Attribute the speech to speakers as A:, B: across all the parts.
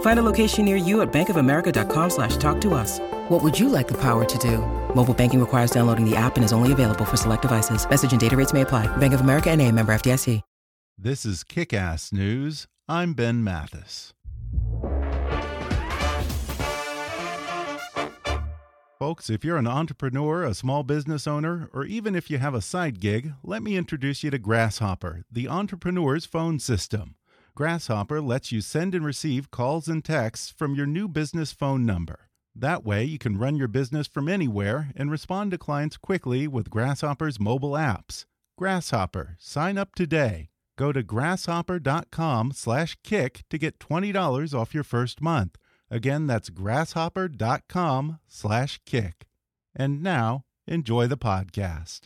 A: Find a location near you at bankofamerica.com slash talk to us. What would you like the power to do? Mobile banking requires downloading the app and is only available for select devices. Message and data rates may apply. Bank of America and a member FDIC.
B: This is Kick-Ass News. I'm Ben Mathis. Folks, if you're an entrepreneur, a small business owner, or even if you have a side gig, let me introduce you to Grasshopper, the entrepreneur's phone system. Grasshopper lets you send and receive calls and texts from your new business phone number. That way, you can run your business from anywhere and respond to clients quickly with Grasshopper's mobile apps. Grasshopper, sign up today. Go to grasshopper.com/kick to get $20 off your first month. Again, that's grasshopper.com/kick. And now, enjoy the podcast.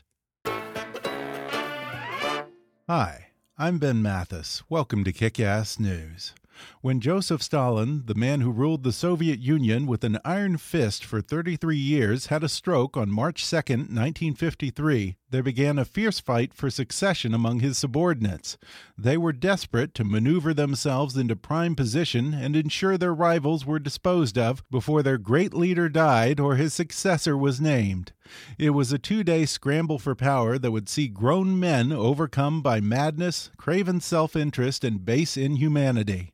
B: Hi, I'm Ben Mathis. Welcome to Kick Ass News. When Joseph Stalin, the man who ruled the Soviet Union with an iron fist for 33 years, had a stroke on March 2, 1953, there began a fierce fight for succession among his subordinates. They were desperate to maneuver themselves into prime position and ensure their rivals were disposed of before their great leader died or his successor was named. It was a two day scramble for power that would see grown men overcome by madness, craven self interest, and base inhumanity.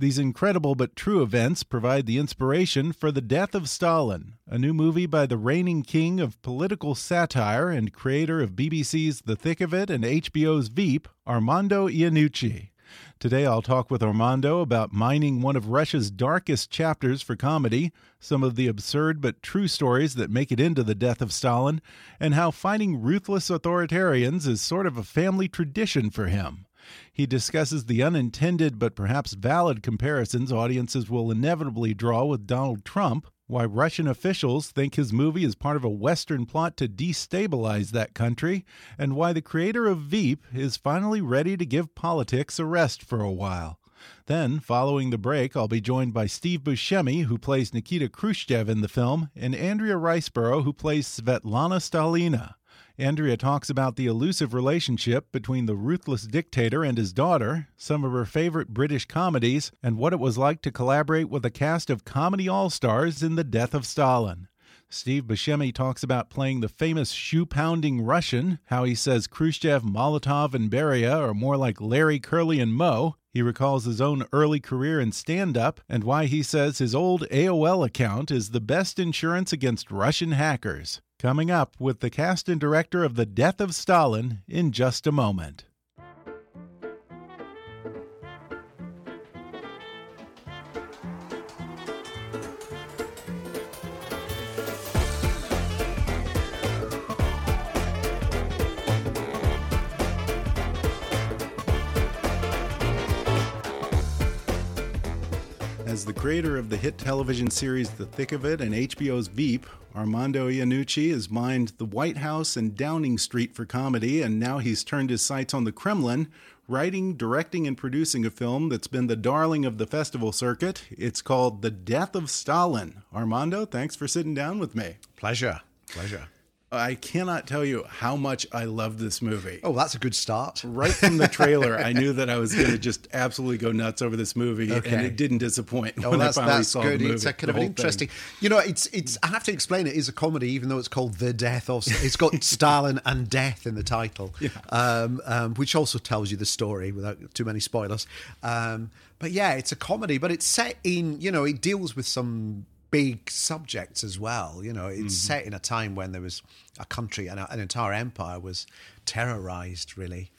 B: These incredible but true events provide the inspiration for The Death of Stalin, a new movie by the reigning king of political satire and creator of BBC's The Thick of It and HBO's Veep, Armando Iannucci. Today I'll talk with Armando about mining one of Russia's darkest chapters for comedy, some of the absurd but true stories that make it into the death of Stalin, and how fighting ruthless authoritarians is sort of a family tradition for him. He discusses the unintended but perhaps valid comparisons audiences will inevitably draw with Donald Trump, why Russian officials think his movie is part of a Western plot to destabilize that country, and why the creator of Veep is finally ready to give politics a rest for a while. Then, following the break, I'll be joined by Steve Buscemi, who plays Nikita Khrushchev in the film, and Andrea Riseborough, who plays Svetlana Stalina. Andrea talks about the elusive relationship between the ruthless dictator and his daughter, some of her favorite British comedies, and what it was like to collaborate with a cast of comedy all stars in The Death of Stalin. Steve Buscemi talks about playing the famous shoe pounding Russian, how he says Khrushchev, Molotov, and Beria are more like Larry, Curly, and Moe. He recalls his own early career in stand up and why he says his old AOL account is the best insurance against Russian hackers. Coming up with the cast and director of The Death of Stalin in just a moment. The creator of the hit television series The Thick of It and HBO's Veep, Armando Iannucci has mined the White House and Downing Street for comedy, and now he's turned his sights on the Kremlin, writing, directing, and producing a film that's been the darling of the festival circuit. It's called The Death of Stalin. Armando, thanks for sitting down with me.
C: Pleasure. Pleasure.
B: I cannot tell you how much I love this movie.
C: Oh, that's a good start.
B: Right from the trailer, I knew that I was going to just absolutely go nuts over this movie,
C: Okay.
B: and it didn't disappoint.
C: Oh,
B: when
C: that's,
B: I finally
C: that's
B: saw
C: good.
B: The movie,
C: It's a kind of an interesting.
B: thing.
C: You know, it's it's. I have to explain it is a comedy, even though it's called The Death of. It's got Stalin and death in the title, um, um, which also tells you the story without too many spoilers. Um, but yeah, it's a comedy, but it's set in. You know, it deals with some big subjects as well. You know, it's set in a time when there was a country and an entire empire was terrorized, really.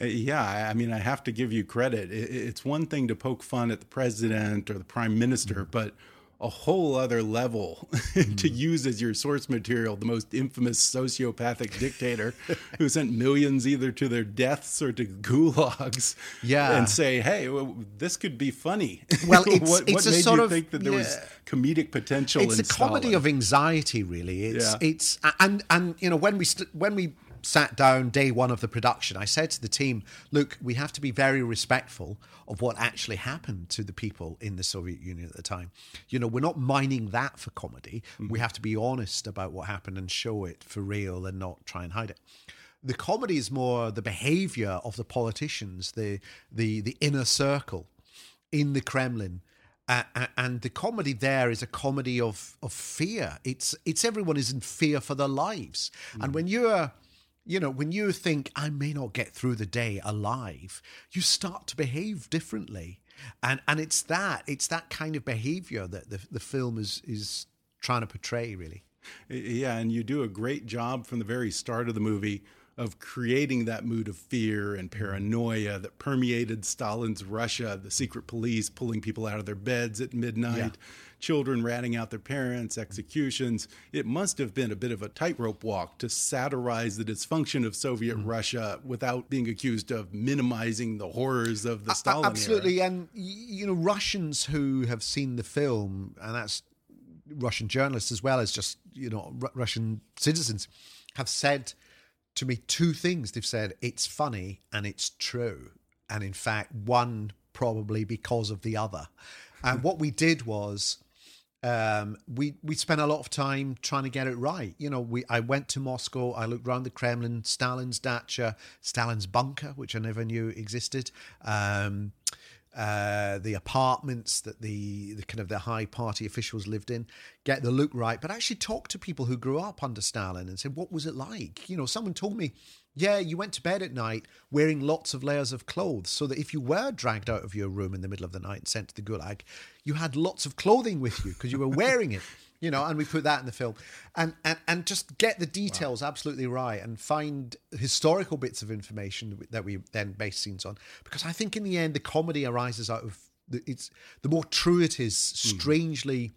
B: Uh, yeah, I mean, I have to give you credit. It's one thing to poke fun at the president or the prime minister, mm -hmm. but a whole other level mm. to use as your source material the most infamous sociopathic dictator who sent millions either to their deaths or to gulags
C: yeah
B: and say hey well, this could be funny
C: well it's,
B: what,
C: it's
B: what
C: a
B: made
C: sort
B: you
C: of
B: think that there yeah. was comedic potential
C: it's a
B: Stalin?
C: comedy of anxiety really it's
B: yeah.
C: it's and and you know when we when we sat down day one of the production, I said to the team, look, we have to be very respectful of what actually happened to the people in the Soviet Union at the time. You know, we're not mining that for comedy. Mm-hmm. We have to be honest about what happened and show it for real and not try and hide it. The comedy is more the behavior of the politicians, the the the inner circle in the Kremlin. Uh, and the comedy there is a comedy of of fear. It's it's everyone is in fear for their lives. Mm. And when you're you know, when you think, I may not get through the day alive, you start to behave differently. And and it's that, it's that kind of behavior that the, the film is is trying to portray, really.
B: Yeah, and you do a great job from the very start of the movie of creating that mood of fear and paranoia that permeated Stalin's Russia, the secret police pulling people out of their beds at midnight, yeah. children ratting out their parents, executions. It must have been a bit of a tightrope walk to satirize the dysfunction of Soviet mm. Russia without being accused of minimizing the horrors of the Stalin
C: Absolutely.
B: Era.
C: And, you know, Russians who have seen the film, and that's Russian journalists as well as just, you know, R Russian citizens, have said to me two things. They've said it's funny and it's true. And in fact, one probably because of the other. And what we did was um, we we spent a lot of time trying to get it right. You know, we I went to Moscow. I looked around the Kremlin, Stalin's dacha, Stalin's bunker, which I never knew existed. Um, uh, the apartments that the, the kind of the high party officials lived in, get the look right, but actually talk to people who grew up under Stalin and said, what was it like? You know, someone told me, yeah, you went to bed at night wearing lots of layers of clothes so that if you were dragged out of your room in the middle of the night and sent to the gulag, you had lots of clothing with you because you were wearing it you know, and we put that in the film, and and and just get the details wow. absolutely right, and find historical bits of information that we then base scenes on, because I think in the end the comedy arises out of the, it's the more true it is, hmm. strangely, mm.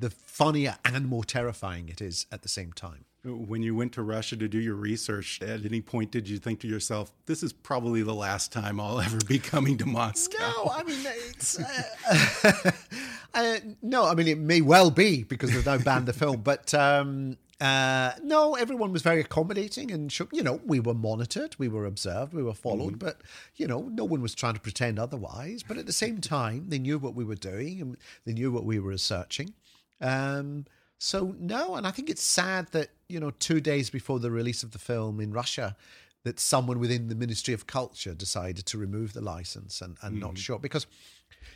C: the funnier and more terrifying it is at the same time.
B: When you went to Russia to do your research, at any point did you think to yourself, "This is probably the last time I'll ever be coming to Moscow"?
C: No, I mean it's. Uh, uh, no, I mean it may well be because they've now banned the film, but um, uh, no, everyone was very accommodating, and you know we were monitored, we were observed, we were followed, mm-hmm. but you know no one was trying to pretend otherwise. But at the same time, they knew what we were doing, and they knew what we were researching. Um, so no, and I think it's sad that you know two days before the release of the film in Russia, that someone within the Ministry of Culture decided to remove the license and, and mm. not show because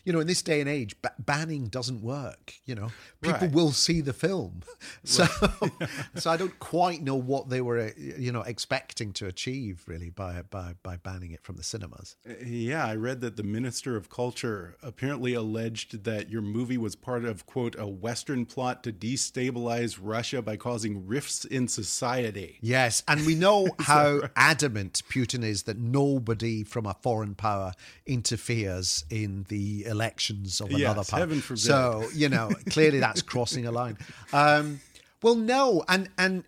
C: you know, in this day and age, ba- banning doesn't work. You know, people right. will see the film, so so I don't quite know what they were, you know, expecting to achieve really by by by banning it from the cinemas.
B: Uh, yeah, I read that the Minister of Culture apparently alleged that your movie was part of quote a Western plot to destabilize Russia by causing rifts in society.
C: Yes, and we know how right? adamant Putin is that nobody from a foreign power interferes in the elections of another
B: yes,
C: party. So you know, clearly that's crossing a line. Um, well, no, and and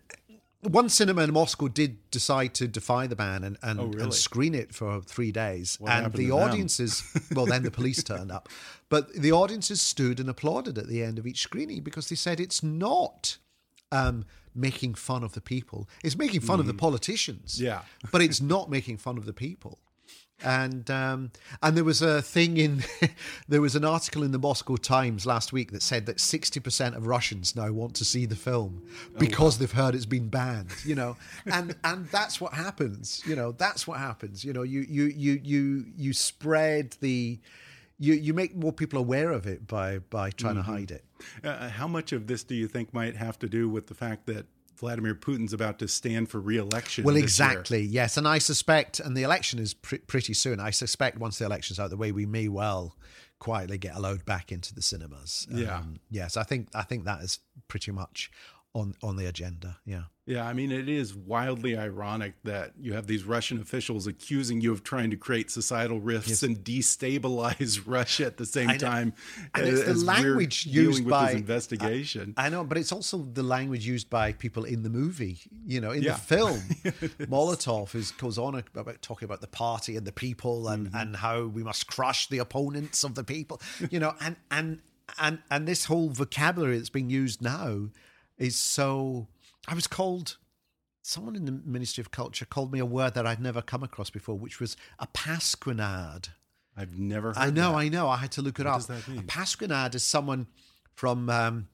C: one cinema in Moscow did decide to defy the ban and and,
B: oh, really?
C: and screen it for three days,
B: what
C: and the audiences. well, then the police turned up, but the audiences stood and applauded at the end of each screening because they said it's not. Um, making fun of the people. It's making fun mm. of the mm. politicians.
B: Yeah.
C: but it's not making fun of the people and um, and there was a thing in there was an article in the Moscow Times last week that said that sixty percent of Russians now want to see the film because oh, wow. they've heard it's been banned. You know, and and that's what happens. You know, that's what happens. You know, you you you you you spread the. You, you make more people aware of it by by trying mm -hmm. to hide it.
B: Uh, how much of this do you think might have to do with the fact that Vladimir Putin's about to stand for re-election.
C: Well, exactly, year. yes, and I suspect, and the election is pr- pretty soon. I suspect once the election's out the way, we may well quietly get allowed back into the cinemas.
B: Yeah,
C: um, yes, I think I think that is pretty much on on the agenda. Yeah.
B: Yeah, I mean, it is wildly ironic that you have these Russian officials accusing you of trying to create societal rifts yes. and destabilize Russia at the same time.
C: And it's the language used by
B: investigation.
C: I, I, know, but it's also the language used by people in the movie. You know, in yeah. the film, Molotov is goes on about talking about the party and the people and mm -hmm. and how we must crush the opponents of the people. You know, and and and and this whole vocabulary that's being used now is so I was called someone in the Ministry of Culture called me a word that I'd never come across before, which was a pasquinade.
B: I've never
C: I know,
B: that.
C: I know. I had to look it
B: what
C: up.
B: Does that mean?
C: A pasquinade is someone from um,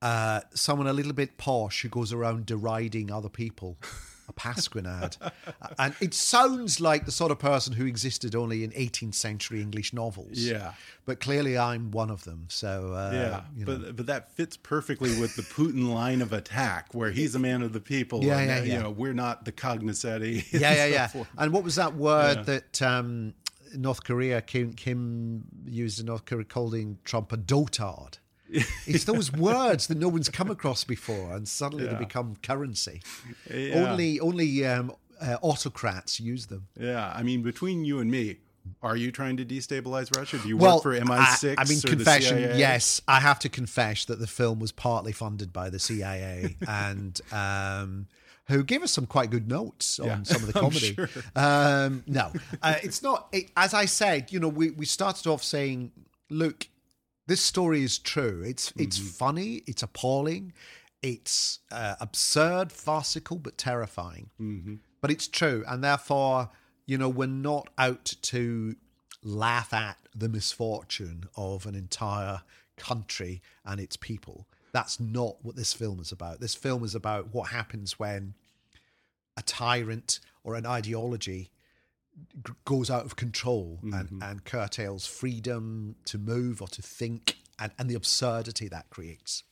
C: uh, someone a little bit posh who goes around deriding other people. a pasquinade. and it sounds like the sort of person who existed only in 18th century English novels.
B: Yeah.
C: But clearly I'm one of them. So, uh,
B: yeah. You know. But, but that fits perfectly with the Putin line of attack where he's a man of the people.
C: Yeah,
B: and,
C: yeah, yeah.
B: You know, we're not the cognoscenti.
C: Yeah, yeah, yeah. And what was that word yeah. that um, North Korea, Kim, Kim used in North Korea calling Trump a dotard? It's those words that no one's come across before, and suddenly yeah. they become currency. Yeah. Only only um, uh, autocrats use them.
B: Yeah, I mean, between you and me, are you trying to destabilize Russia? Do you
C: well,
B: work for MI6?
C: I, I mean, confession. Yes, I have to confess that the film was partly funded by the CIA and. Um, who gave us some quite good notes on yeah, some of the comedy. Sure. Um, no, uh, it's not. It, as I said, you know, we, we started off saying, look, this story is true. It's mm-hmm. it's funny. It's appalling. It's uh, absurd, farcical, but terrifying.
B: Mm-hmm.
C: But it's true, and therefore, you know, we're not out to laugh at the misfortune of an entire country and its people. That's not what this film is about. This film is about what happens when a tyrant or an ideology goes out of control mm-hmm. and, and curtails freedom to move or to think and, and the absurdity that creates.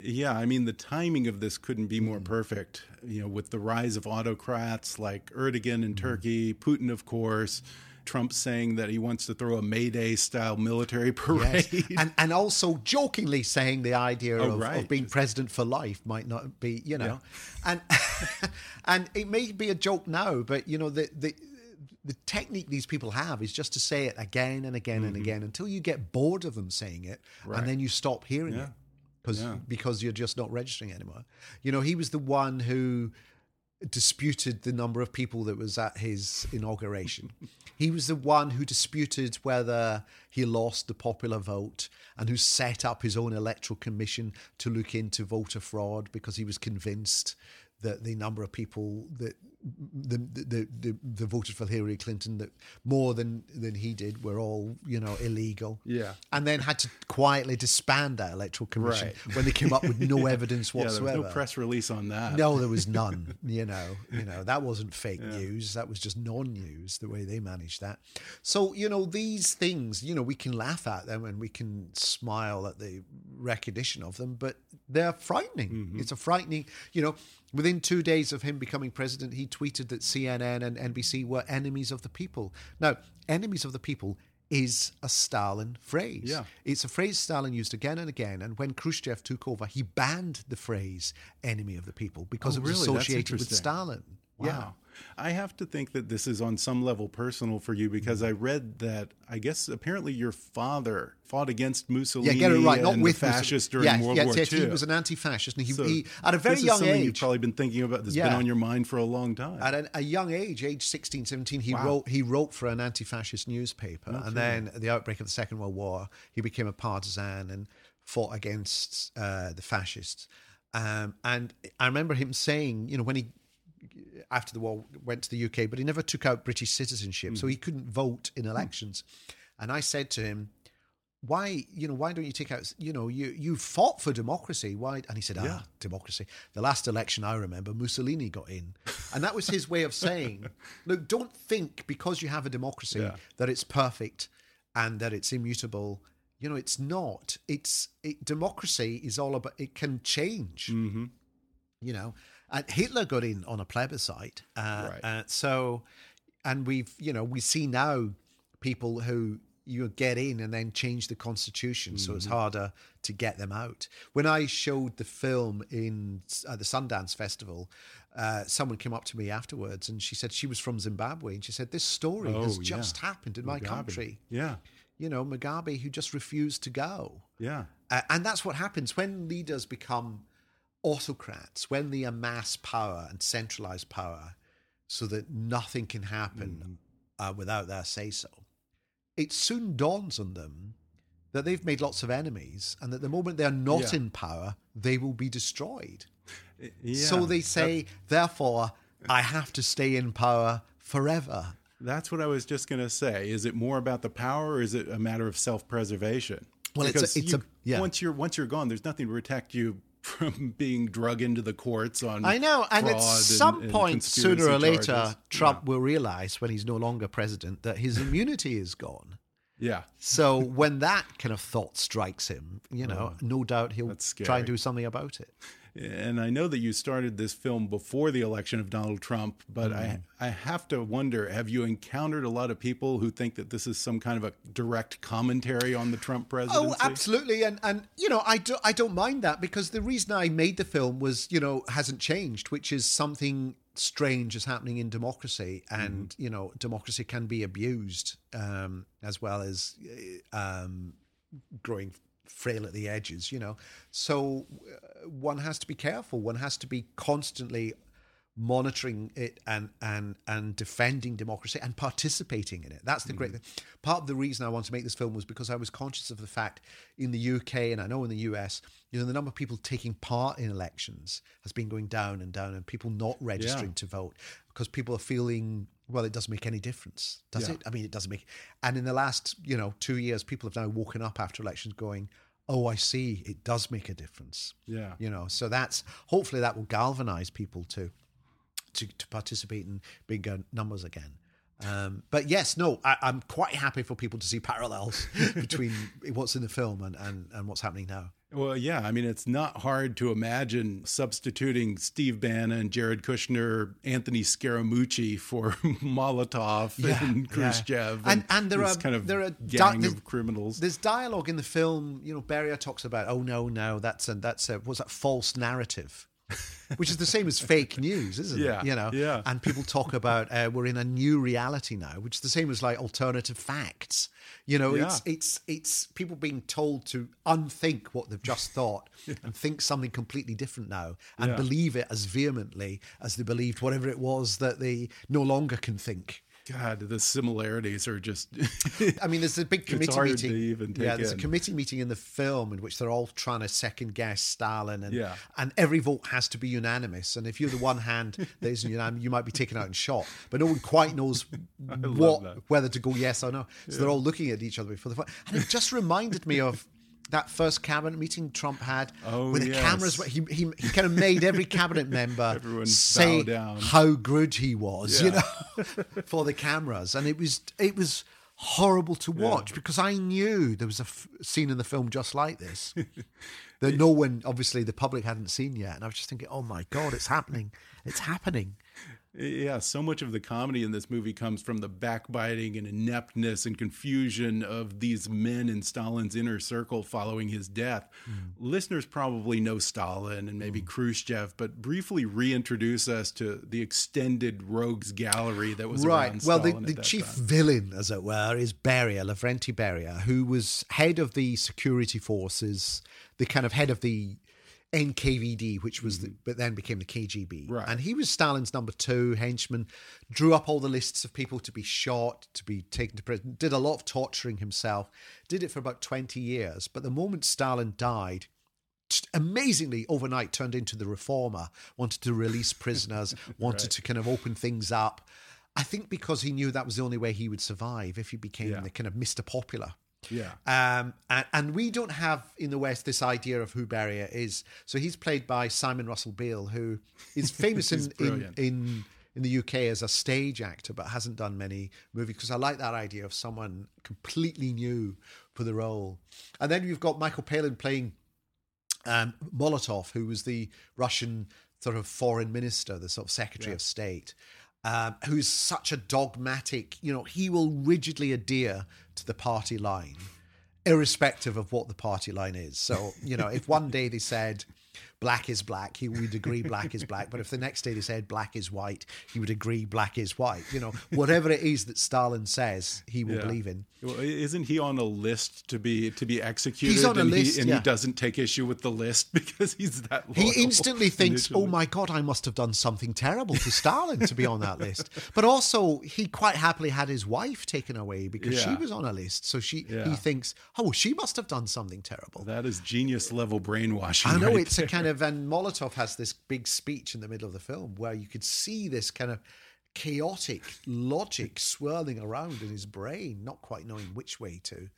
B: Yeah, I mean, the timing of this couldn't be more mm. perfect. You know, with the rise of autocrats like Erdogan in mm. Turkey, Putin, of course, Trump saying that he wants to throw a May Day style military parade. Yes.
C: And, and also jokingly saying the idea oh, of, right. of, being president for life might not be, you know. Yeah. And and it may be a joke now, but, you know, the, the the technique these people have is just to say it again and again mm-hmm. and again until you get bored of them saying it right. and then you stop hearing yeah. it because yeah. because you're just not registering anymore. You know, he was the one who disputed the number of people that was at his inauguration. he was the one who disputed whether he lost the popular vote and who set up his own electoral commission to look into voter fraud because he was convinced that the number of people that the, the the the voted for Hillary Clinton that more than than he did were all you know illegal.
B: Yeah,
C: and then had to quietly disband that electoral commission right. when they came up with no evidence whatsoever.
B: yeah, there was no press release on that.
C: No, there was none. you know, you know that wasn't fake yeah. news. That was just non-news. The way they managed that. So you know these things. You know we can laugh at them and we can smile at the recognition of them, but they're frightening. Mm-hmm. It's a frightening. You know Within two days of him becoming president, he tweeted that CNN and NBC were enemies of the people. Now, enemies of the people is a Stalin phrase.
B: Yeah.
C: It's a phrase Stalin used again and again. And when Khrushchev took over, he banned the phrase enemy of the people because
B: oh,
C: it was
B: really?
C: associated with Stalin.
B: Wow. Yeah. I have to think that this is on some level personal for you because I read that I guess apparently your father fought against Mussolini
C: yeah, get it right. Not
B: and
C: with
B: fascists during
C: yes,
B: World
C: yes,
B: War
C: yes,
B: II.
C: He was an anti-fascist, and he,
B: so
C: he at a very
B: this
C: young
B: is something
C: age.
B: You've probably been thinking about. That's
C: yeah.
B: been on your mind for a long time.
C: At a, a young age, age 16, 17, he wow. wrote he wrote for an anti-fascist newspaper, okay. and then at the outbreak of the Second World War, he became a partisan and fought against uh, the fascists. Um, and I remember him saying, you know, when he after the war went to the UK, but he never took out British citizenship, mm. so he couldn't vote in elections. Mm. And I said to him, "Why, you know, why don't you take out? You know, you you fought for democracy. Why?" And he said, "Ah, yeah. democracy. The last election I remember, Mussolini got in, and that was his way of saying, look, don't think because you have a democracy yeah. that it's perfect and that it's immutable." You know, it's not. It's it, democracy is all about. It can change.
B: Mm-hmm.
C: You know, and Hitler got in on a plebiscite. Uh,
B: right.
C: Uh, so, and we've, you know, we see now people who you get in and then change the constitution, so
B: Mm-hmm.
C: it's harder to get them out. When I showed the film in uh, the Sundance Festival, uh, someone came up to me afterwards and she said she was from Zimbabwe and she said this story has
B: Oh, yeah.
C: just happened in my country.
B: Yeah.
C: You know, Mugabe who just refused to go.
B: Yeah.
C: Uh, and that's what happens when leaders become autocrats, when they amass power and centralize power so that nothing can happen uh, without their say so. It soon dawns on them that they've made lots of enemies and that the moment they're not
B: Yeah.
C: in power, they will be destroyed.
B: Yeah.
C: so they say, therefore, I have to stay in power forever.
B: That's what I was just going to say. Is it more about the power, or is it a matter of self-preservation?
C: Well, it's a- it's
B: you-
C: a- yeah.
B: Once you're once you're gone, there's nothing to protect you from being drug into the courts on.
C: I know, and at some
B: and
C: point, sooner or later,
B: charges.
C: Trump will realize when he's no longer president that his immunity is gone.
B: Yeah.
C: So when that kind of thought strikes him, you know, oh, no doubt he'll
B: Oh,
C: try and do something about it.
B: And I know that you started this film before the election of Donald Trump, but I,
C: Mm.
B: I have to wonder have you encountered a lot of people who think that this is some kind of a direct commentary on the Trump presidency?
C: Oh, absolutely, and and you know, I do I don't mind that because the reason I made the film was you know hasn't changed, which is something strange is happening in democracy, and you know, democracy can be abused um, as well as uh, um, growing frail at the edges. You know, so uh, one has to be careful. One has to be constantly monitoring it and and and defending democracy and participating in it. That's the great thing. Part of the reason I wanted to make this film was because I was conscious of the fact in the UK and I know in the US, you know, the number of people taking part in elections has been going down and down, and people not registering
B: Yeah.
C: to vote because people are feeling. Well, it doesn't make any difference, does
B: Yeah.
C: it? I mean, it doesn't make. And in the last, you know, two years, people have now woken up after elections, going, "Oh, I see, it does make a difference."
B: Yeah.
C: you know so that's hopefully that will galvanize people to to, to participate in bigger numbers again um, but yes no I, i'm quite happy for people to see parallels between what's in the film and, and, and what's happening now
B: Well, yeah. I mean, it's not hard to imagine substituting Steve Bannon, Jared Kushner, Anthony Scaramucci for Molotov
C: Yeah,
B: and
C: yeah.
B: Khrushchev,
C: And- and there are-
B: kind of
C: there are
B: gang of criminals.
C: there's dialogue in the film you know Beria talks about oh no no that's a that's a what's that false narrative which is the same as fake news isn't
B: Yeah,
C: it you know
B: yeah.
C: and people talk about uh, we're in a new reality now which is the same as like alternative facts you know it's
B: Yeah.
C: it's it's people being told to unthink what they've just thought and think something completely different now and
B: Yeah.
C: believe it as vehemently as they believed whatever it was that they no longer can think
B: God, the similarities are just.
C: I mean, there's a big
B: It's
C: committee
B: hard
C: meeting.
B: to even take
C: yeah, there's
B: in.
C: a committee meeting in the film in which they're all trying to second guess Stalin, and
B: Yeah.
C: and every vote has to be unanimous. And if you're the one hand that isn't unanimous, you might be taken out and shot. But no one quite knows what whether to go yes or no. So they're all looking at each other before the vote. And it just reminded me of. That first cabinet meeting Trump had,
B: Oh,
C: the
B: yes.
C: cameras, he, he he kind of made every cabinet member say
B: down.
C: how good he was, you know, for the cameras, and it was it was horrible to watch because I knew there was a f- scene in the film just like this that no one, obviously, the public hadn't seen yet, and I was just thinking, oh my god, it's happening, it's happening.
B: Yeah, so much of the comedy in this movie comes from the backbiting and ineptness and confusion of these men in Stalin's inner circle following his death. Mm. Listeners probably know Stalin and maybe mm. Khrushchev, but briefly reintroduce us to the extended rogues gallery that was
C: right.
B: around
C: Well, the, the chief
B: time.
C: villain, as it were, is Beria, Lavrenti Beria, who was head of the security forces, the kind of head of the NKVD, which was the, but then became the KGB.
B: Mm-hmm. Right.
C: And he was Stalin's number two henchman, drew up all the lists of people to be shot, to be taken to prison, did a lot of torturing himself, did it for about 20 years. But the moment Stalin died, amazingly overnight turned into the reformer, wanted to release prisoners, wanted to kind of open things up. I think because he knew that was the only way he would survive if he became
B: Yeah.
C: the kind of Mr. Popular.
B: Yeah.
C: Um, and, and we don't have in the West this idea of who Beria is. So he's played by Simon Russell Beale, who is famous in, in in in the UK as a stage actor, but hasn't done many movies. Because I like that idea of someone completely new for the role. And then you've got Michael Palin playing um, Molotov, who was the Russian sort of foreign minister, the sort of secretary
B: Yeah.
C: of state. um, who's such a dogmatic, you know, he will rigidly adhere to the party line, irrespective of what the party line is. So, you know, if one day they said, black is black, he would agree black is black. But if the next day they said black is white, he would agree black is white. You know, whatever it is that Stalin says, he will
B: Yeah.
C: believe in.
B: Well, isn't he on a list to be to be executed?
C: He's on a
B: and
C: list,
B: he, and
C: yeah.
B: he doesn't take issue with the list because he's that.
C: He instantly thinks,
B: initially.
C: "Oh my God, I must have done something terrible to Stalin to be on that list." But also, he quite happily had his wife taken away because she was on a list. So she, he thinks, "Oh, she must have done something terrible."
B: That is genius level brainwashing.
C: I know
B: right
C: it's
B: there.
C: a kind of, and Molotov has this big speech in the middle of the film where you could see this kind of chaotic logic swirling around in his brain, not quite knowing which way to,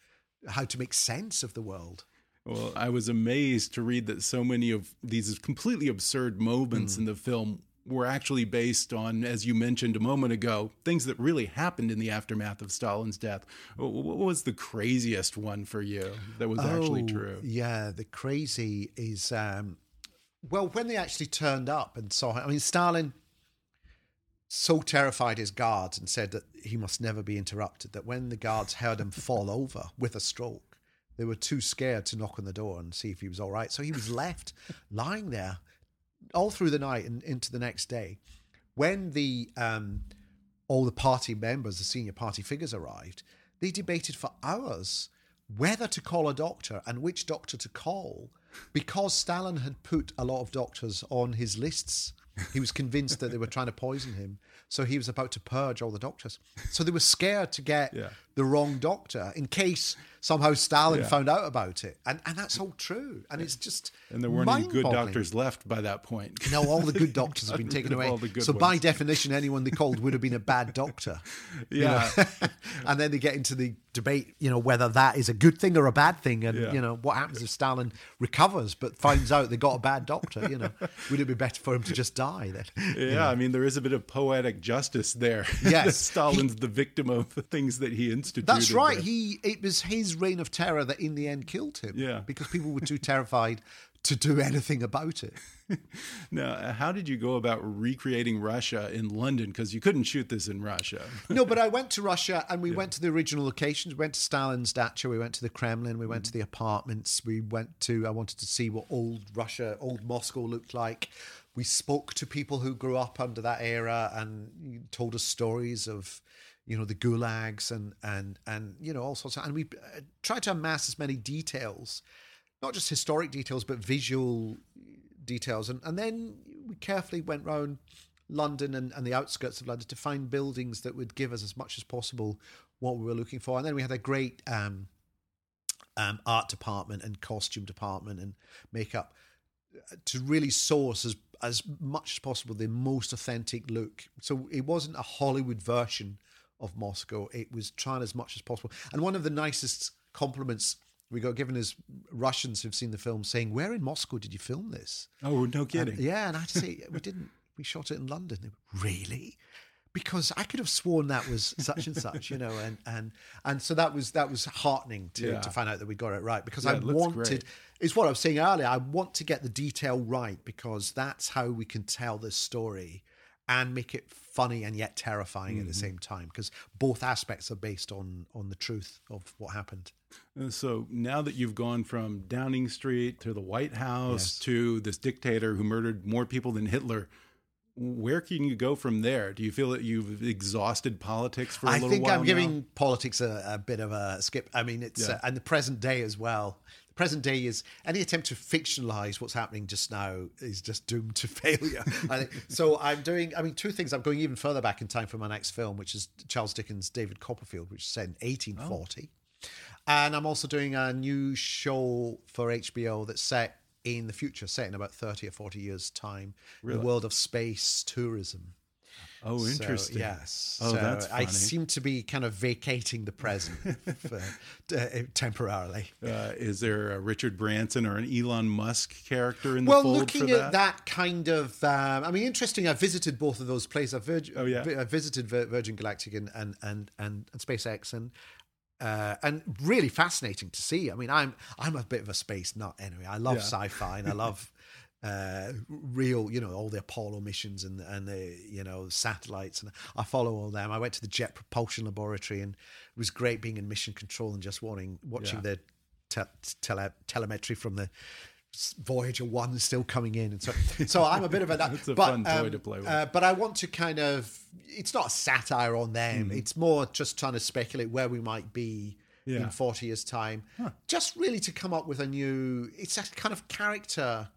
C: how to make sense of the world.
B: Well, I was amazed to read that so many of these completely absurd moments in the film were actually based on, as you mentioned a moment ago, things that really happened in the aftermath of Stalin's death. What was the craziest one for you that was actually
C: Oh,
B: true?
C: Yeah, the crazy is um well when they actually turned up and saw him. I mean, Stalin so terrified his guards and said that he must never be interrupted that when the guards heard him fall over with a stroke, they were too scared to knock on the door and see if he was all right. So he was left lying there all through the night and into the next day. When the um, all the party members, the senior party figures arrived, they debated for hours whether to call a doctor and which doctor to call because Stalin had put a lot of doctors on his lists. He was convinced that they were trying to poison him. So he was about to purge all the doctors. So they were scared to get
B: Yeah.
C: The wrong doctor in case somehow Stalin
B: Yeah.
C: found out about it. And and that's all true. And it's just
B: And there weren't any good doctors left by that point.
C: No, all the good doctors have been taken away.
B: all the good
C: So by definition, anyone they called would have been a bad doctor.
B: Yeah.
C: and then they get into the debate, you know, whether that is a good thing or a bad thing, and
B: Yeah.
C: you know what happens if Stalin recovers but finds out they got a bad doctor. You know, would it be better for him to just die then?
B: Yeah, I mean, there is a bit of poetic justice there.
C: Yes.
B: Stalin's the victim of the things that he instituted.
C: That's right. He it was his reign of terror that in the end killed him.
B: Yeah.
C: because people were too terrified to do anything about it.
B: Now, uh, how did you go about recreating Russia in London? Because you couldn't shoot this in Russia.
C: no, but I went to Russia and we went to the original locations. We went to Stalin's dacha, we went to the Kremlin, we went to the apartments, we went to, I wanted to see what old Russia, old Moscow looked like. We spoke to people who grew up under that era and told us stories of, you know, the gulags and, and, and, you know, all sorts of, and we uh, tried to amass as many details, not just historic details, but visual details. And, and then we carefully went round London and, and the outskirts of London to find buildings that would give us as much as possible what we were looking for. And then we had a great um, um, art department and costume department and makeup uh, to really source as as much as possible the most authentic look. So it wasn't a Hollywood version of Moscow. It was trying as much as possible. And one of the nicest compliments we got given is Russians who've seen the film saying, "Where in Moscow did you film this?"
B: Oh, no kidding.
C: And- yeah, and I had to say we didn't. We shot it in London. Went, really? Because I could have sworn that was such and such, you know, and and and so that was that was heartening to,
B: Yeah.
C: to find out that we got it right. Because
B: Yeah,
C: I
B: it
C: wanted,
B: great.
C: it's what I was saying earlier. I want to get the detail right because that's how we can tell this story and make it funny and yet terrifying
B: Mm-hmm.
C: at the same time. Because both aspects are based on on the truth of what happened.
B: So now that you've gone from Downing Street to the White House
C: Yes.
B: to this dictator who murdered more people than Hitler, where can you go from there? Do you feel that you've exhausted politics for a
C: I
B: little while?
C: I think I'm
B: now?
C: giving politics a, a bit of a skip. I mean, it's
B: Yeah.
C: uh, and the present day as well. Present day is any attempt to fictionalize what's happening just now is just doomed to failure. I think so. I'm doing. I mean, two things. I'm going even further back in time for my next film, which is Charles Dickens' David Copperfield, which is set in 1840. And I'm also doing a new show for HBO that's set in the future, set in about 30 or 40 years' time, in
B: Really?
C: the world of space tourism.
B: Oh,
C: So,
B: interesting.
C: yes.
B: Oh,
C: so
B: that's
C: I seem to be kind of vacating the present for, uh, temporarily.
B: Uh, is there a Richard Branson or an Elon Musk character in the
C: Well,
B: fold
C: looking at that kind of, um, I mean, interesting. I visited both of those places. I, Virg-
B: Oh, yeah?
C: I visited Vir- Virgin Galactic and and and and, and SpaceX, and uh, and really fascinating to see. I mean, I'm I'm a bit of a space nut anyway. I love
B: Yeah.
C: sci-fi and I love uh, real, you know, all the Apollo missions and and the you know satellites, and I follow all them. I went to the Jet Propulsion Laboratory, and it was great being in mission control and just wanting watching
B: Yeah.
C: the te- tele- telemetry from the Voyager One still coming in, and so so I'm a bit of a.
B: It's a
C: but,
B: fun toy to play with.
C: Uh, but I want to kind of. It's not a satire on them.
B: Mm-hmm.
C: It's more just trying to speculate where we might be
B: Yeah.
C: in 40 years' time. Just really to come up with a new. It's a kind of character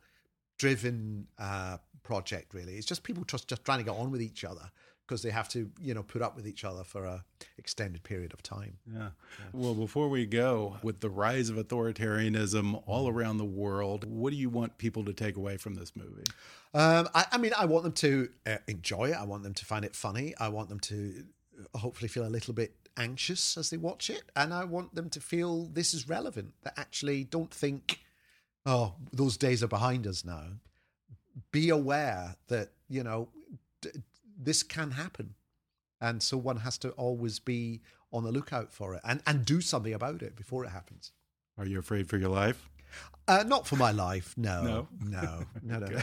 C: driven uh, project. Really, it's just people just just trying to get on with each other because they have to you know put up with each other for a extended period of time.
B: Yeah. Well, before we go, with the rise of authoritarianism all around the world, what do you want people to take away from this movie?
C: Um, I, I mean, I want them to uh, enjoy it. I want them to find it funny. I want them to uh, hopefully feel a little bit anxious as they watch it, and I want them to feel this is relevant. That actually don't think, oh, those days are behind us now. Be aware that you know d- this can happen, and so one has to always be on the lookout for it and and do something about it before it happens.
B: Are you afraid for your life?
C: Uh, not for my life, no,
B: No?
C: no, no, no.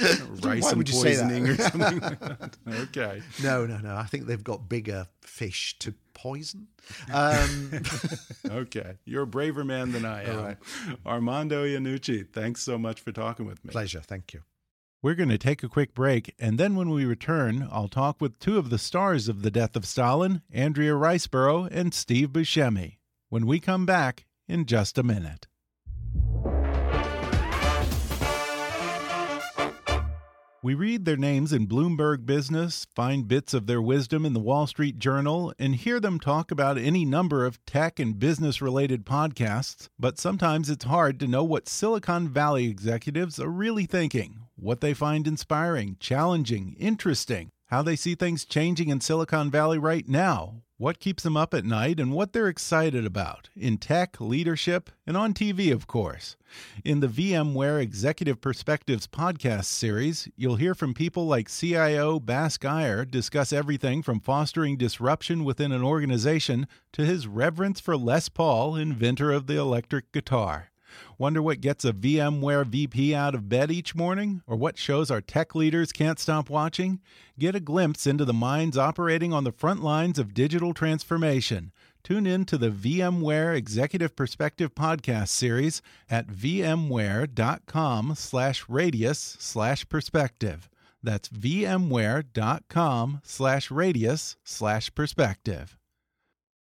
B: Rice
C: Why
B: and
C: would you say that?
B: poisoning or something like that? Okay.
C: No, no, no. I think they've got bigger fish to poison. Um,
B: Okay. You're a braver man than I am.
C: All right.
B: Armando Iannucci, thanks so much for talking with me.
C: pleasure. Thank you.
B: We're going to take a quick break, and then when we return, I'll talk with two of the stars of The Death of Stalin, Andrea Riseborough and Steve Buscemi, when we come back in just a minute. We read their names in Bloomberg Business, find bits of their wisdom in the Wall Street Journal, and hear them talk about any number of tech and business related podcasts. But sometimes it's hard to know what Silicon Valley executives are really thinking, what they find inspiring, challenging, interesting, how they see things changing in Silicon Valley right now, what keeps them up at night, and what they're excited about in tech, leadership, and on TV, of course. In the VMware Executive Perspectives podcast series, you'll hear from people like CIO Bask Iyer discuss everything from fostering disruption within an organization to his reverence for Les Paul, inventor of the electric guitar. Wonder what gets a VMware VP out of bed each morning? Or what shows our tech leaders can't stop watching? Get a glimpse into the minds operating on the front lines of digital transformation. Tune in to the VMware Executive Perspective podcast series at vmware.com slash radius slash perspective. That's vmware.com slash radius slash perspective.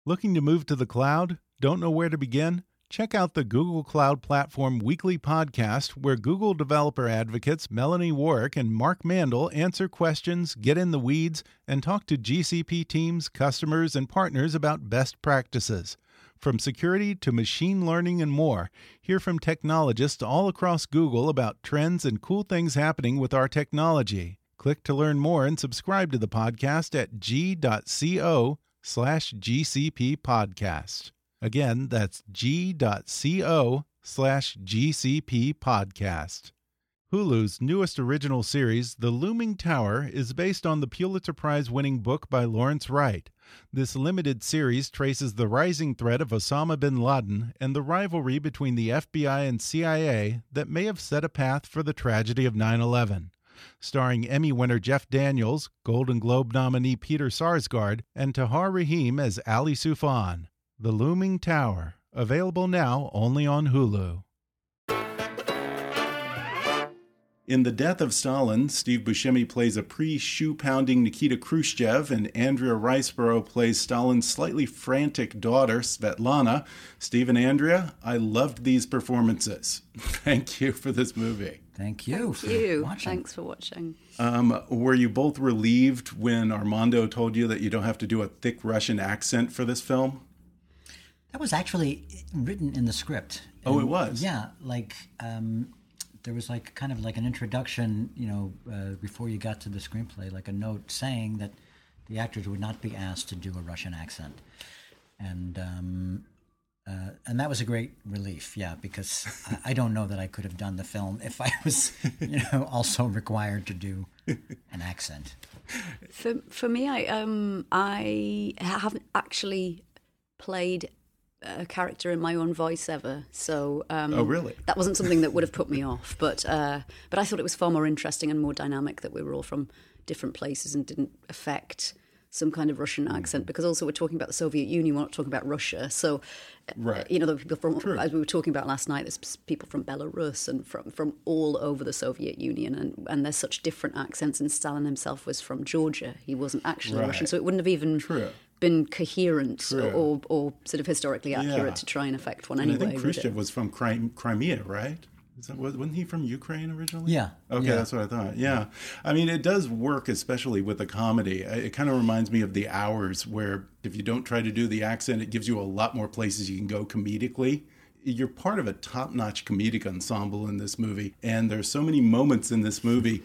B: Looking to move to the cloud? Don't know where to begin? Check out the Google Cloud Platform weekly podcast where Google developer advocates Melanie Warrick and Mark Mandel answer questions, get in the weeds, and talk to GCP teams, customers, and partners about best practices. From security to machine learning and more, hear from technologists all across Google about trends and cool things happening with our technology. Click to learn more and subscribe to the podcast at g.co slash GCP podcast. Again, that's g.co slash GCP podcast. Hulu's newest original series, The Looming Tower, is based on the Pulitzer Prize winning book by Lawrence Wright. This limited series traces the rising threat of Osama bin Laden and the rivalry between the FBI and CIA that may have set a path for the tragedy of 9 11 starring Emmy winner Jeff Daniels, Golden Globe nominee Peter Sarsgaard, and Tahar Rahim as Ali Soufan. The Looming Tower, available now only on Hulu. In The Death of Stalin, Steve Buscemi plays a pre shoe pounding Nikita Khrushchev, and Andrea Riseborough plays Stalin's slightly frantic daughter, Svetlana. Steve and Andrea, I loved these performances. Thank you for this movie.
D: Thank you.
E: Thank you.
D: watching.
E: Thanks for watching.
B: Um, were you both relieved when Armando told you that you don't have to do a thick Russian accent for this film?
D: That was actually written in the script.
B: Oh, it was?
D: Yeah, like um, there was like kind of like an introduction, you know, uh, before you got to the screenplay, like a note saying that the actors would not be asked to do a Russian accent, and um, uh, and that was a great relief. Yeah, because I, I don't know that I could have done the film if I was, you know, also required to do an accent.
E: For for me, I um I haven't actually played a character in my own voice ever. So um,
B: Oh, really?
E: that wasn't something that would have put me off. But uh, but I thought it was far more interesting and more dynamic that we were all from different places and didn't affect some kind of Russian accent because also we're talking about the Soviet Union, we're not talking about Russia. So, uh,
B: Right.
E: you know, the people from as we were talking about last night, there's people from Belarus and from from all over the Soviet Union, and and there's such different accents. And Stalin himself was from Georgia; he wasn't actually
B: Right.
E: Russian, so it wouldn't have even
B: True.
E: Been coherent
B: True.
E: or or sort of historically accurate
B: Yeah.
E: to try and affect one
B: And
E: anyway.
B: I think
E: would?
B: Khrushchev was from Crimea, right? Is that, wasn't he from Ukraine originally?
D: Yeah,
B: Okay,
D: yeah.
B: that's what I thought. Yeah. I mean, it does work, especially with the comedy. It kind of reminds me of The Hours, where if you don't try to do the accent, it gives you a lot more places you can go comedically. You're part of a top notch comedic ensemble in this movie. And there's so many moments in this movie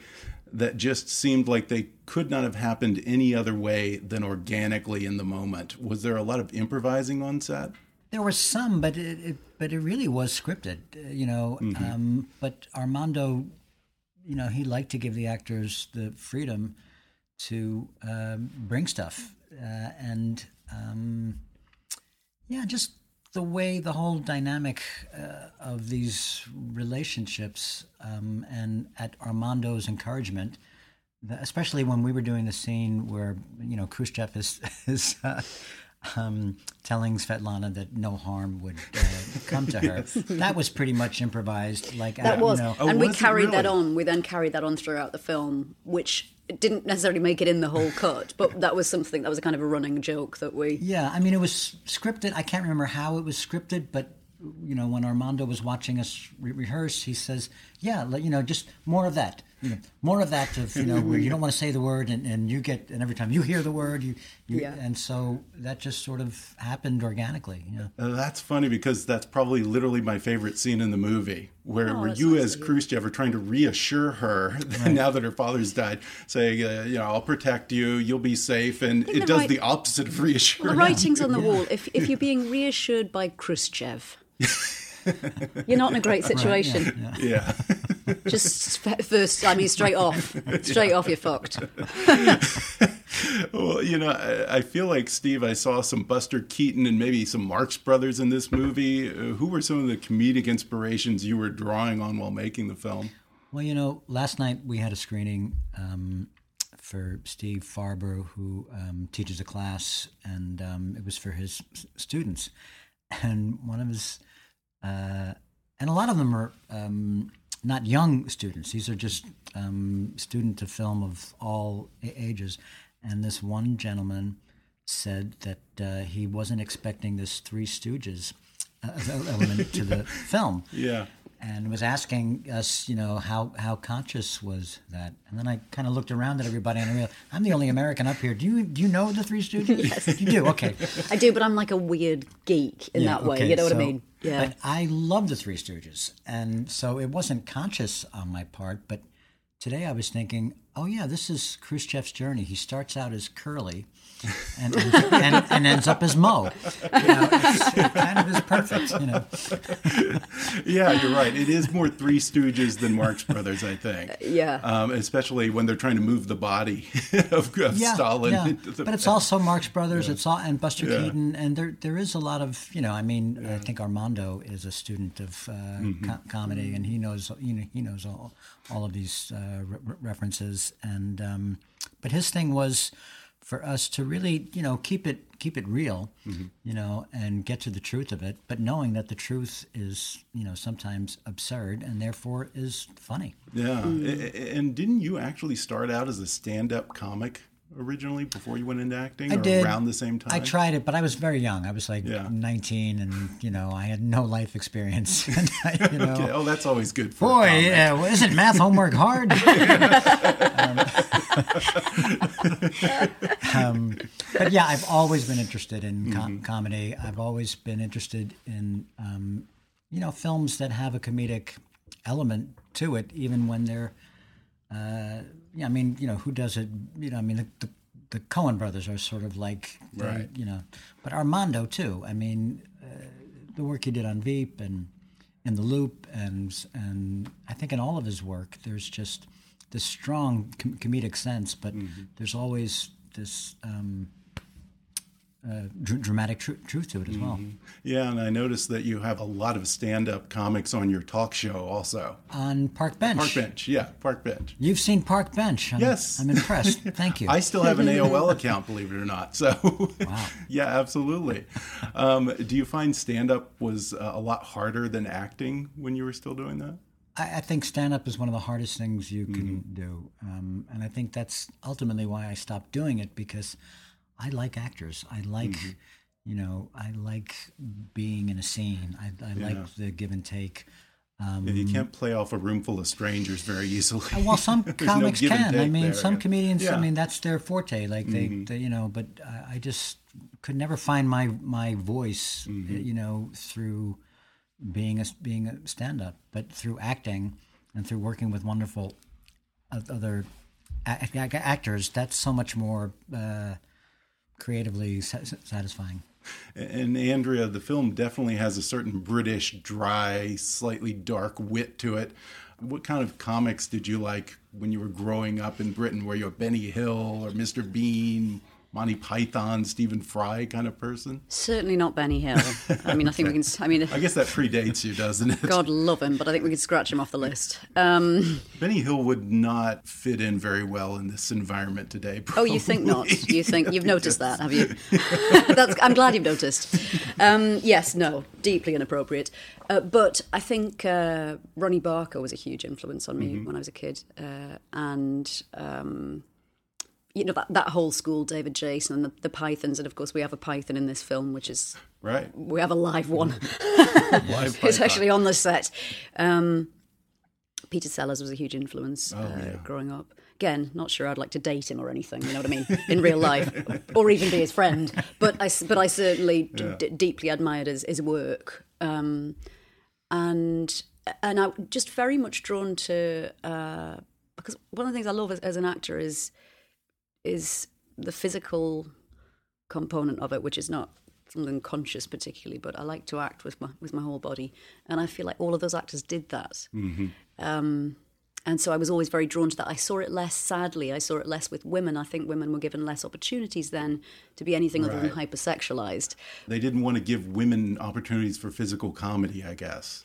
B: that just seemed like they could not have happened any other way than organically in the moment. Was there a lot of improvising on set?
D: There was some, but it, it but it really was scripted, uh, you know. Um, but Armando, you know, he liked to give the actors the freedom to um, bring stuff, uh, and um, yeah, just the way the whole dynamic uh, of these relationships, um, and at Armando's encouragement, especially when we were doing the scene where you know Khrushchev is is uh, um, telling Svetlana that no harm would uh, come to her. That was pretty much improvised. Like
E: That was,
D: you know,
B: Oh,
E: and we
B: was it
E: carried that on. We then carried that on throughout the film, which didn't necessarily make it in the whole cut, but that was something that was a kind of a running joke that we.
D: Yeah, I mean, it was scripted. I can't remember how it was scripted, but you know, when Armando was watching us re- rehearse, he says, "Yeah, you know, just more of that. You know, more of that of you know, where you don't want to say the word, and, and you get, and every time you hear the word, you, you
E: Yeah.
D: and so that just sort of happened organically. Yeah,
B: Uh, that's funny because that's probably literally my favorite scene in the movie, where,
E: Oh,
B: where you
E: nice
B: as
E: to.
B: Khrushchev are trying to reassure her that now that her father's died, saying, uh, you know, I'll protect you, you'll be safe, and it
E: the
B: does
E: right-
B: the opposite of reassuring Well,
E: the writing's on the wall. If if you're being reassured by Khrushchev, you're not in a great situation.
B: yeah.
E: Just first, I mean, straight off, straight off, you're fucked.
B: Well, you know, I, I feel like Steve. I saw some Buster Keaton and maybe some Marx Brothers in this movie. Uh, who were some of the comedic inspirations you were drawing on while making the film?
D: Well, you know, last night we had a screening um, for Steve Farber, who um, teaches a class, and um, it was for his s- students. And one of his, uh, and a lot of them are um, not young students. These are just um, student to film of all ages. And this one gentleman said that uh, he wasn't expecting this Three Stooges uh, element to the film
B: Yeah.
D: and was asking us, you know, how, how conscious was that? And then I kind of looked around at everybody and I realized I'm the only American up here. Do you do you know the Three Stooges? yes, you do. Okay,
E: I do, but I'm like a weird geek in
D: Yeah,
E: that way.
D: okay,
E: You know what I mean? Yeah.
D: But I love the Three Stooges, and so it wasn't conscious on my part. But today I was thinking, oh yeah, this is Khrushchev's journey. He starts out as Curly, and and, and ends up as Moe. You know, it kind of is perfect. You know.
B: Yeah, you're right. It is more Three Stooges than Marx Brothers, I think.
E: Yeah.
B: Um, especially when they're trying to move the body of, of
D: yeah,
B: Stalin.
D: yeah.
B: into the-
D: But it's also Marx Brothers. It's all and Buster
B: Yeah.
D: Keaton, and there there is a lot of you know. I mean, I think Armando is a student of uh,
B: Mm-hmm.
D: co- comedy, and he knows you know he knows all all of these uh, re- re- references. And um, but his thing was for us to really you know keep it keep it real,
B: Mm-hmm.
D: you know, and get to the truth of it. But knowing that the truth is you know sometimes absurd and therefore is funny.
B: Yeah. A- a- And didn't you actually start out as a stand up comic originally before you went into acting?
D: I
B: or
D: did
B: around the same time?
D: I tried it, but I was very young. I was like
B: Yeah.
D: 19, and you know, I had no life experience. and I, you know,
B: Okay. Oh, that's always good for
D: boy, yeah, well, isn't math homework hard? um, um, but yeah, I've always been interested in com- comedy. I've always been interested in, um, you know, films that have a comedic element to it, even when they're uh, I mean, you know, who does it? You know, I mean, the, the, the Coen brothers are sort of like, they-
B: Right.
D: you know, but Armando too. I mean, uh, the work he did on Veep and in the Loop, and and I think in all of his work, there's just this strong com- comedic sense, but there's always this um, uh, dr- dramatic tr- truth to it as well.
B: Yeah, and I noticed that you have a lot of stand-up comics on your talk show also.
D: On Park Bench.
B: Park Bench, yeah, Park Bench.
D: You've seen Park Bench. I'm,
B: Yes.
D: I'm impressed. Thank you.
B: I still have an AOL account, believe it or not. So, wow. yeah, absolutely. Um, do you find stand-up was uh, a lot harder than acting when you were still doing that?
D: I, I think stand up is one of the hardest things you can do. Um, and I think that's ultimately why I stopped doing it because I like actors. I like, you know, I like being in a scene. I, I like the give and take. Um,
B: Yeah, you can't play off a room full of strangers very easily.
D: Uh, Well, some
B: There's no
D: comics can. I mean,
B: there,
D: some
B: yeah.
D: comedians. I
B: Yeah. Mm-hmm.
D: mean, that's their forte. Like they, they you know. But I, I just could never find my my voice.
B: Mm-hmm.
D: You know, through being a being a stand up, but through acting and through working with wonderful other actors. That's so much more uh, creatively satisfying.
B: And Andrea, the film definitely has a certain British, dry, slightly dark wit to it. What kind of comics did you like when you were growing up in Britain? Were you a Benny Hill or Mr. Bean, Monty Python, Stephen Fry kind of person?
E: Certainly not Benny Hill. I mean, I think we can. I mean,
B: I guess that predates you, doesn't it?
E: God love him, but I think we can scratch him off the list. Um,
B: Benny Hill would not fit in very well in this environment today. Probably.
E: oh, you think not? You think you've noticed that, have you? That's, I'm glad you've noticed. Um, yes, no, deeply inappropriate. Uh, but I think uh, Ronnie Barker was a huge influence on me when I was a kid, uh, and. Um, you know that, that whole school, David Jason and the, the Pythons, and of course we have a Python in this film, which is
B: Right.
E: we have a live one.
B: Live
E: It's actually on the set. Um, Peter Sellers was a huge influence uh,
B: Oh, yeah.
E: growing up. Again, not sure I'd like to date him or anything. You know what I mean? In real life, or even be his friend. But I, but I certainly d- d- deeply admired his, his work, um, and and I just very much drawn to uh, because one of the things I love as, as an actor is is the physical component of it, which is not something conscious particularly, but I like to act with my with my whole body, and I feel like all of those actors did that. Um, and so I was always very drawn to that. I saw it less, sadly, I saw it less with women. I think women were given less opportunities then to be anything other than hypersexualized.
B: They didn't want to give women opportunities for physical comedy, I guess.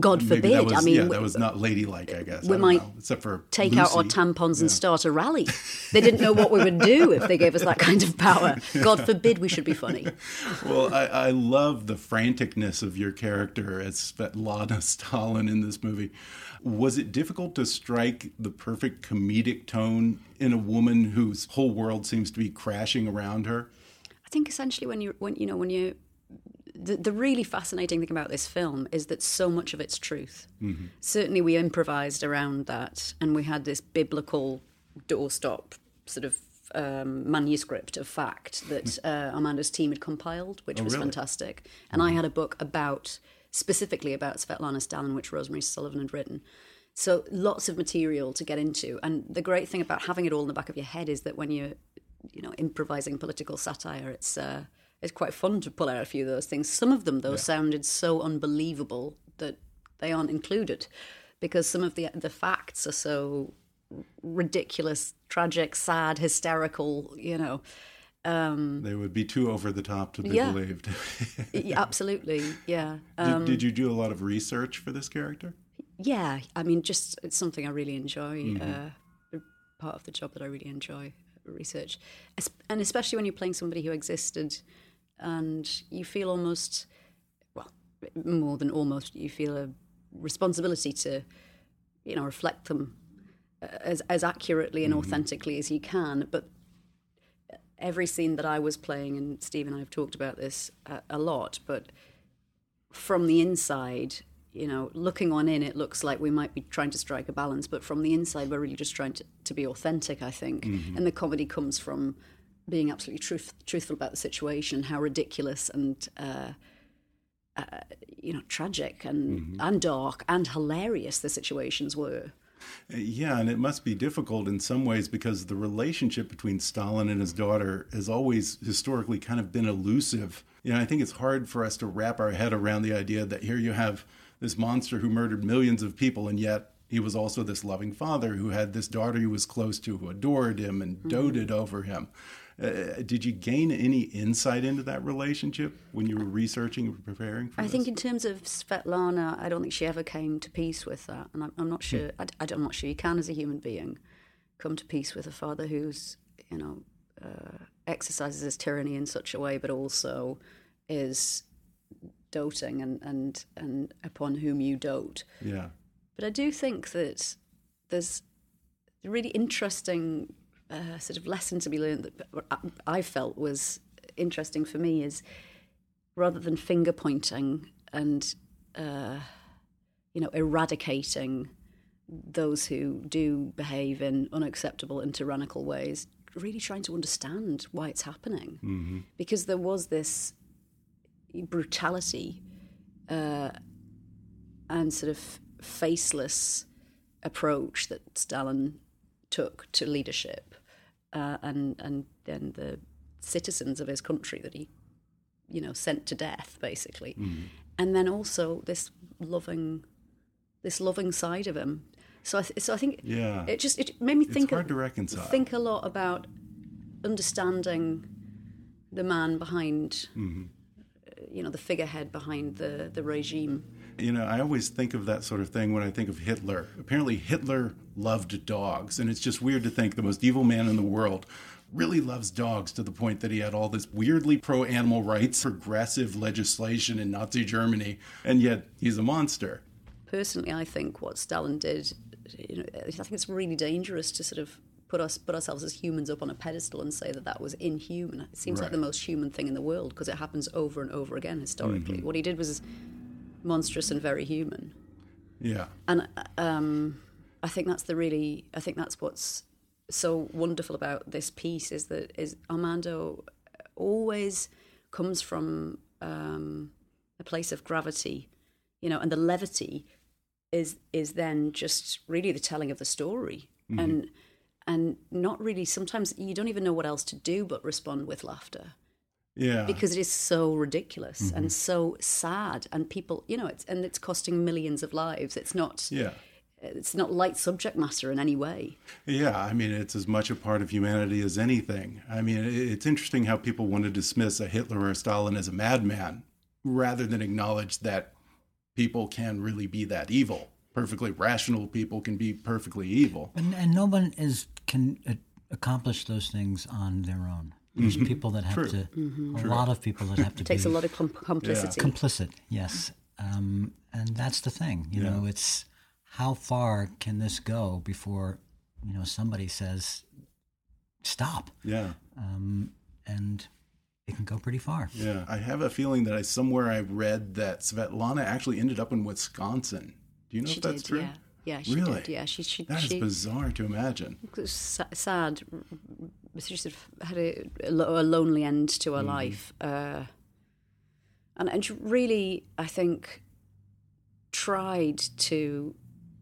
E: God forbid.
B: that was,
E: I mean,
B: yeah, that was not ladylike, I guess.
E: we
B: I
E: might
B: know, except for
E: take out our
B: Lucy.
E: tampons and start a rally. They didn't know what we would do if they gave us that kind of power. God forbid we should be funny.
B: Well, I, I love the franticness of your character as Svetlana Stalin in this movie. Was it difficult to strike the perfect comedic tone in a woman whose whole world seems to be crashing around her?
E: I think essentially when you when you know when you the, the really fascinating thing about this film is that so much of it's truth. Certainly, we improvised around that, and we had this biblical doorstop sort of um, manuscript of fact that uh, Armando's team had compiled, which was
B: really?
E: fantastic. And I had a book about specifically about Svetlana Stalin, which Rosemary Sullivan had written. So lots of material to get into, and the great thing about having it all in the back of your head is that when you're, you know, improvising political satire, it's uh, it's quite fun to pull out a few of those things. Some of them, though, sounded so unbelievable that they aren't included, because some of the the facts are so ridiculous, tragic, sad, hysterical. You know, um,
B: They would be too over the top to be
E: Yeah.
B: believed.
E: Yeah, absolutely, yeah.
B: did, um, did you do a lot of research for this character?
E: Yeah, I mean, just it's something I really enjoy. Mm-hmm. Uh, part of the job that I really enjoy research, and especially when you're playing somebody who existed, and you feel almost, well, more than almost, you feel a responsibility to, you know, reflect them uh, as as accurately and authentically as you can. But every scene that I was playing, and Steve and I have talked about this a, a lot, but from the inside, you know, looking on in, it looks like we might be trying to strike a balance, but from the inside, we're really just trying to, to be authentic, I think. And the comedy comes from being absolutely truth, truthful about the situation, how ridiculous and, uh, uh, you know, tragic and, and dark and hilarious the situations were.
B: Yeah, and it must be difficult in some ways because the relationship between Stalin and his daughter has always historically kind of been elusive. You know, I think it's hard for us to wrap our head around the idea that here you have this monster who murdered millions of people, and yet he was also this loving father who had this daughter he was close to, who adored him and doted over him. Uh, did you gain any insight into that relationship when you were researching and preparing for
E: I
B: this?
E: think in terms of Svetlana, I don't think she ever came to peace with that, and I'm, I'm not sure. I, I, am not sure you can, as a human being, come to peace with a father who's you know uh, exercises his tyranny in such a way, but also is doting and and and upon whom you dote.
B: Yeah.
E: But I do think that there's really interesting uh, sort of lesson to be learned that I felt was interesting for me is rather than finger pointing and uh, you know eradicating those who do behave in unacceptable and tyrannical ways, really trying to understand why it's happening, mm-hmm. because there was this brutality uh, and sort of faceless approach that Stalin took to leadership, uh, and and then the citizens of his country that he, you know, sent to death basically, mm. and then also this loving, this loving side of him. So I th- so I think
B: yeah,
E: it just it made me think
B: it's hard to reconcile.
E: think a lot about understanding the man behind, mm-hmm. you know, the figurehead behind the the regime
B: you know, I always think of that sort of thing when I think of Hitler. Apparently, Hitler loved dogs, and it's just weird to think the most evil man in the world really loves dogs to the point that he had all this weirdly pro animal rights, progressive legislation in Nazi Germany, and yet he's a monster.
E: Personally, I think what Stalin did, you know, I think it's really dangerous to sort of put us put ourselves as humans up on a pedestal and say that that was inhuman. It seems right. like the most human thing in the world because it happens over and over again historically. Mm-hmm. What he did was monstrous and very human.
B: Yeah.
E: And um, I think that's the really, I think that's what's so wonderful about this piece is that is Armando always comes from um, a place of gravity, you know, and the levity is is then just really the telling of the story mm-hmm. and and not really sometimes you don't even know what else to do but respond with laughter
B: yeah.
E: Because it is so ridiculous mm-hmm. and so sad and people, you know, it's and it's costing millions of lives. It's not
B: Yeah.
E: It's not light subject matter in any way.
B: Yeah, I mean, it's as much a part of humanity as anything. I mean, it's interesting how people want to dismiss a Hitler or a Stalin as a madman rather than acknowledge that people can really be that evil. Perfectly rational people can be perfectly evil.
D: And, and no one is can accomplish those things on their own. There's mm-hmm. people that have True. to, mm-hmm. a True. lot of people that have to.
E: It takes a lot of com- complicity.
D: Yeah. Complicit, yes, um, and that's the thing. You yeah. know, it's how far can this go before you know somebody says stop.
B: Yeah.
D: Um, and it can go pretty far.
B: Yeah, I have a feeling that I somewhere I read that Svetlana actually ended up in Wisconsin. Do you know
E: she
B: if that's
E: did,
B: true?
E: Yeah. Yeah, she
B: really?
E: did. Yeah, she. she
B: that
E: she,
B: is bizarre to imagine.
E: It's sad. She sort of had a, a lonely end to her mm. life, uh, and and she really, I think, tried to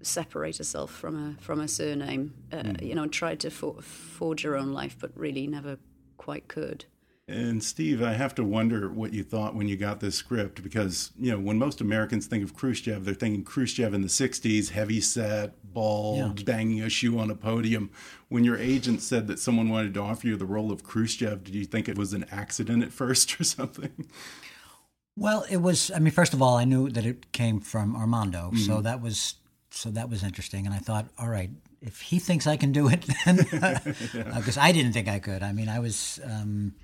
E: separate herself from a from a surname. Uh, mm. You know, tried to for, forge her own life, but really never quite could.
B: And Steve, I have to wonder what you thought when you got this script because, you know, when most Americans think of Khrushchev, they're thinking Khrushchev in the 60s, heavy set, bald, yeah. banging a shoe on a podium. When your agent said that someone wanted to offer you the role of Khrushchev, did you think it was an accident at first or something?
D: Well, it was. I mean, first of all, I knew that it came from Armando, mm-hmm. so that was so that was interesting. And I thought, all right, if he thinks I can do it, then because uh, I didn't think I could. I mean, I was. Um,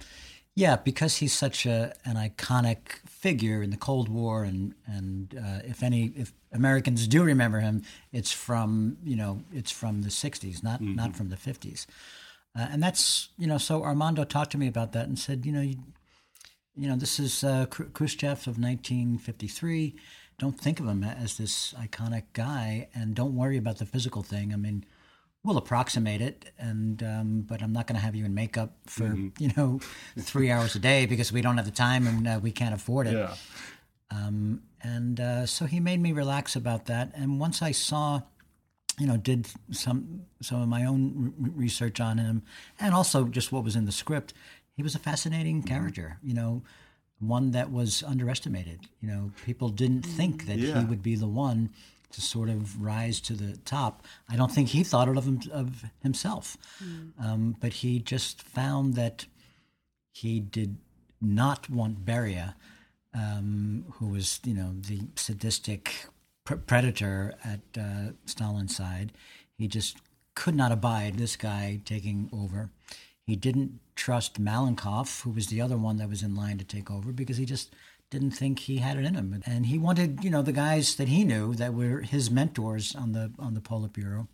D: yeah, because he's such a an iconic figure in the Cold War, and and uh, if any if Americans do remember him, it's from you know it's from the '60s, not mm-hmm. not from the '50s, uh, and that's you know so Armando talked to me about that and said you know you, you know this is uh, Khrushchev of 1953. Don't think of him as this iconic guy, and don't worry about the physical thing. I mean we'll approximate it and um, but i'm not going to have you in makeup for mm-hmm. you know three hours a day because we don't have the time and uh, we can't afford it
B: yeah.
D: Um, and uh, so he made me relax about that and once i saw you know did some some of my own re- research on him and also just what was in the script he was a fascinating mm-hmm. character you know one that was underestimated you know people didn't think that yeah. he would be the one to sort of rise to the top. I don't think he thought of, him, of himself, mm. um, but he just found that he did not want Beria, um, who was you know the sadistic pr- predator at uh, Stalin's side. He just could not abide this guy taking over. He didn't trust Malenkov, who was the other one that was in line to take over, because he just didn't think he had it in him. And he wanted, you know, the guys that he knew that were his mentors on the on the Politburo.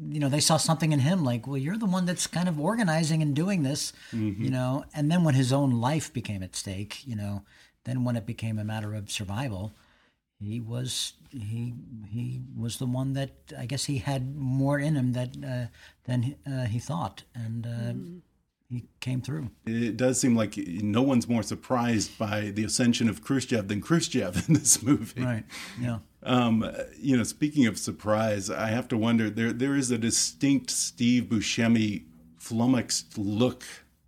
D: You know, they saw something in him, like, well, you're the one that's kind of organizing and doing this, mm-hmm. you know. And then when his own life became at stake, you know, then when it became a matter of survival, he was he he was the one that I guess he had more in him that uh, than uh, he thought, and uh, mm. He came through.
B: It does seem like no one's more surprised by the ascension of Khrushchev than Khrushchev in this movie.
D: Right. Yeah.
B: Um, you know, speaking of surprise, I have to wonder there there is a distinct Steve Buscemi flummoxed look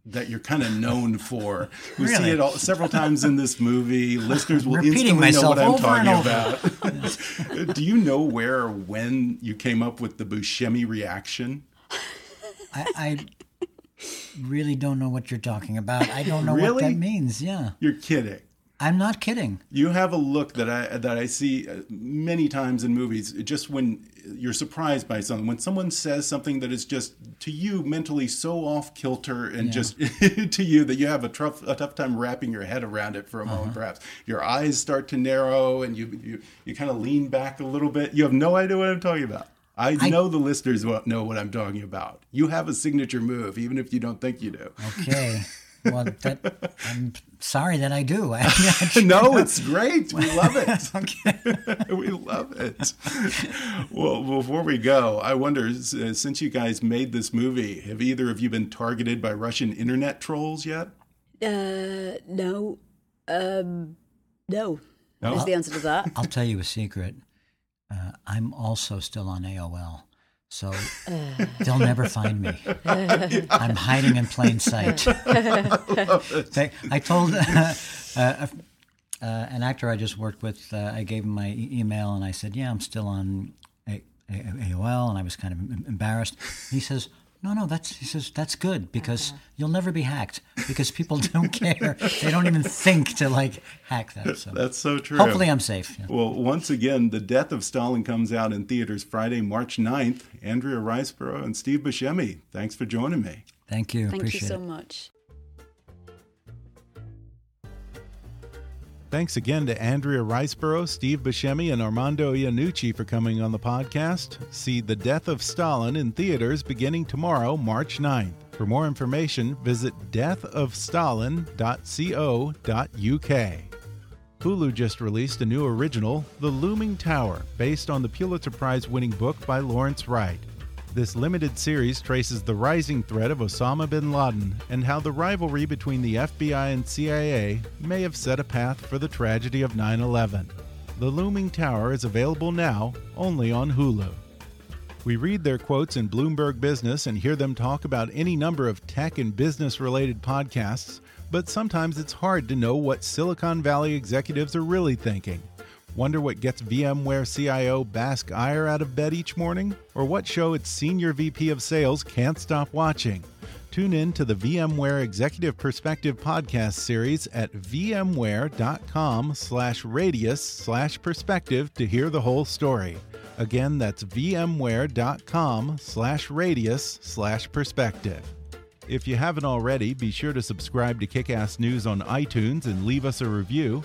B: that you're kind of known for. We really? see it all, several times in this movie. Listeners will instantly know what I'm talking about. Do you know where or when you came up with the Buscemi reaction?
D: I, I, really don't know what you're talking about. I don't know really? what that means. Yeah.
B: You're kidding.
D: I'm not kidding.
B: You have a look that I that I see uh, many times in movies. Just when you're surprised by something, when someone says something that is just to you mentally so off kilter and yeah. just to you that you have a tough a tough time wrapping your head around it for a uh-huh. moment. Perhaps your eyes start to narrow and you you you kind of lean back a little bit. You have no idea what I'm talking about. I, I know the listeners won't know what I'm talking about. You have a signature move, even if you don't think you do.
D: Okay. well, that, I'm sorry that I do.
B: no, it's great. We love it. we love it. Well, before we go, I wonder uh, since you guys made this movie, have either of you been targeted by Russian internet trolls yet?
E: Uh, no. Um, no. No. Is the answer to that?
D: I'll tell you a secret. Uh, I'm also still on AOL. So they'll never find me. I'm hiding in plain sight. I told uh, uh, uh, an actor I just worked with, uh, I gave him my e- email and I said, Yeah, I'm still on A- A- AOL. And I was kind of embarrassed. He says, no, no, that's he says that's good because uh-huh. you'll never be hacked because people don't care. they don't even think to like hack that.
B: So. That's so true.
D: Hopefully, I'm safe.
B: Yeah. Well, once again, The Death of Stalin comes out in theaters Friday, March 9th. Andrea Riseborough and Steve Buscemi, thanks for joining me.
D: Thank you.
E: Thank
D: Appreciate
E: you so
D: it.
E: much.
B: Thanks again to Andrea Riseborough, Steve Buscemi, and Armando Iannucci for coming on the podcast. See The Death of Stalin in theaters beginning tomorrow, March 9th. For more information, visit deathofstalin.co.uk. Hulu just released a new original, The Looming Tower, based on the Pulitzer Prize winning book by Lawrence Wright. This limited series traces the rising threat of Osama bin Laden and how the rivalry between the FBI and CIA may have set a path for the tragedy of 9 11. The Looming Tower is available now only on Hulu. We read their quotes in Bloomberg Business and hear them talk about any number of tech and business related podcasts, but sometimes it's hard to know what Silicon Valley executives are really thinking. Wonder what gets VMware CIO Bask Iyer out of bed each morning? Or what show its senior VP of sales can't stop watching? Tune in to the VMware Executive Perspective podcast series at vmware.com slash radius slash perspective to hear the whole story. Again, that's vmware.com slash radius slash perspective. If you haven't already, be sure to subscribe to Kickass News on iTunes and leave us a review.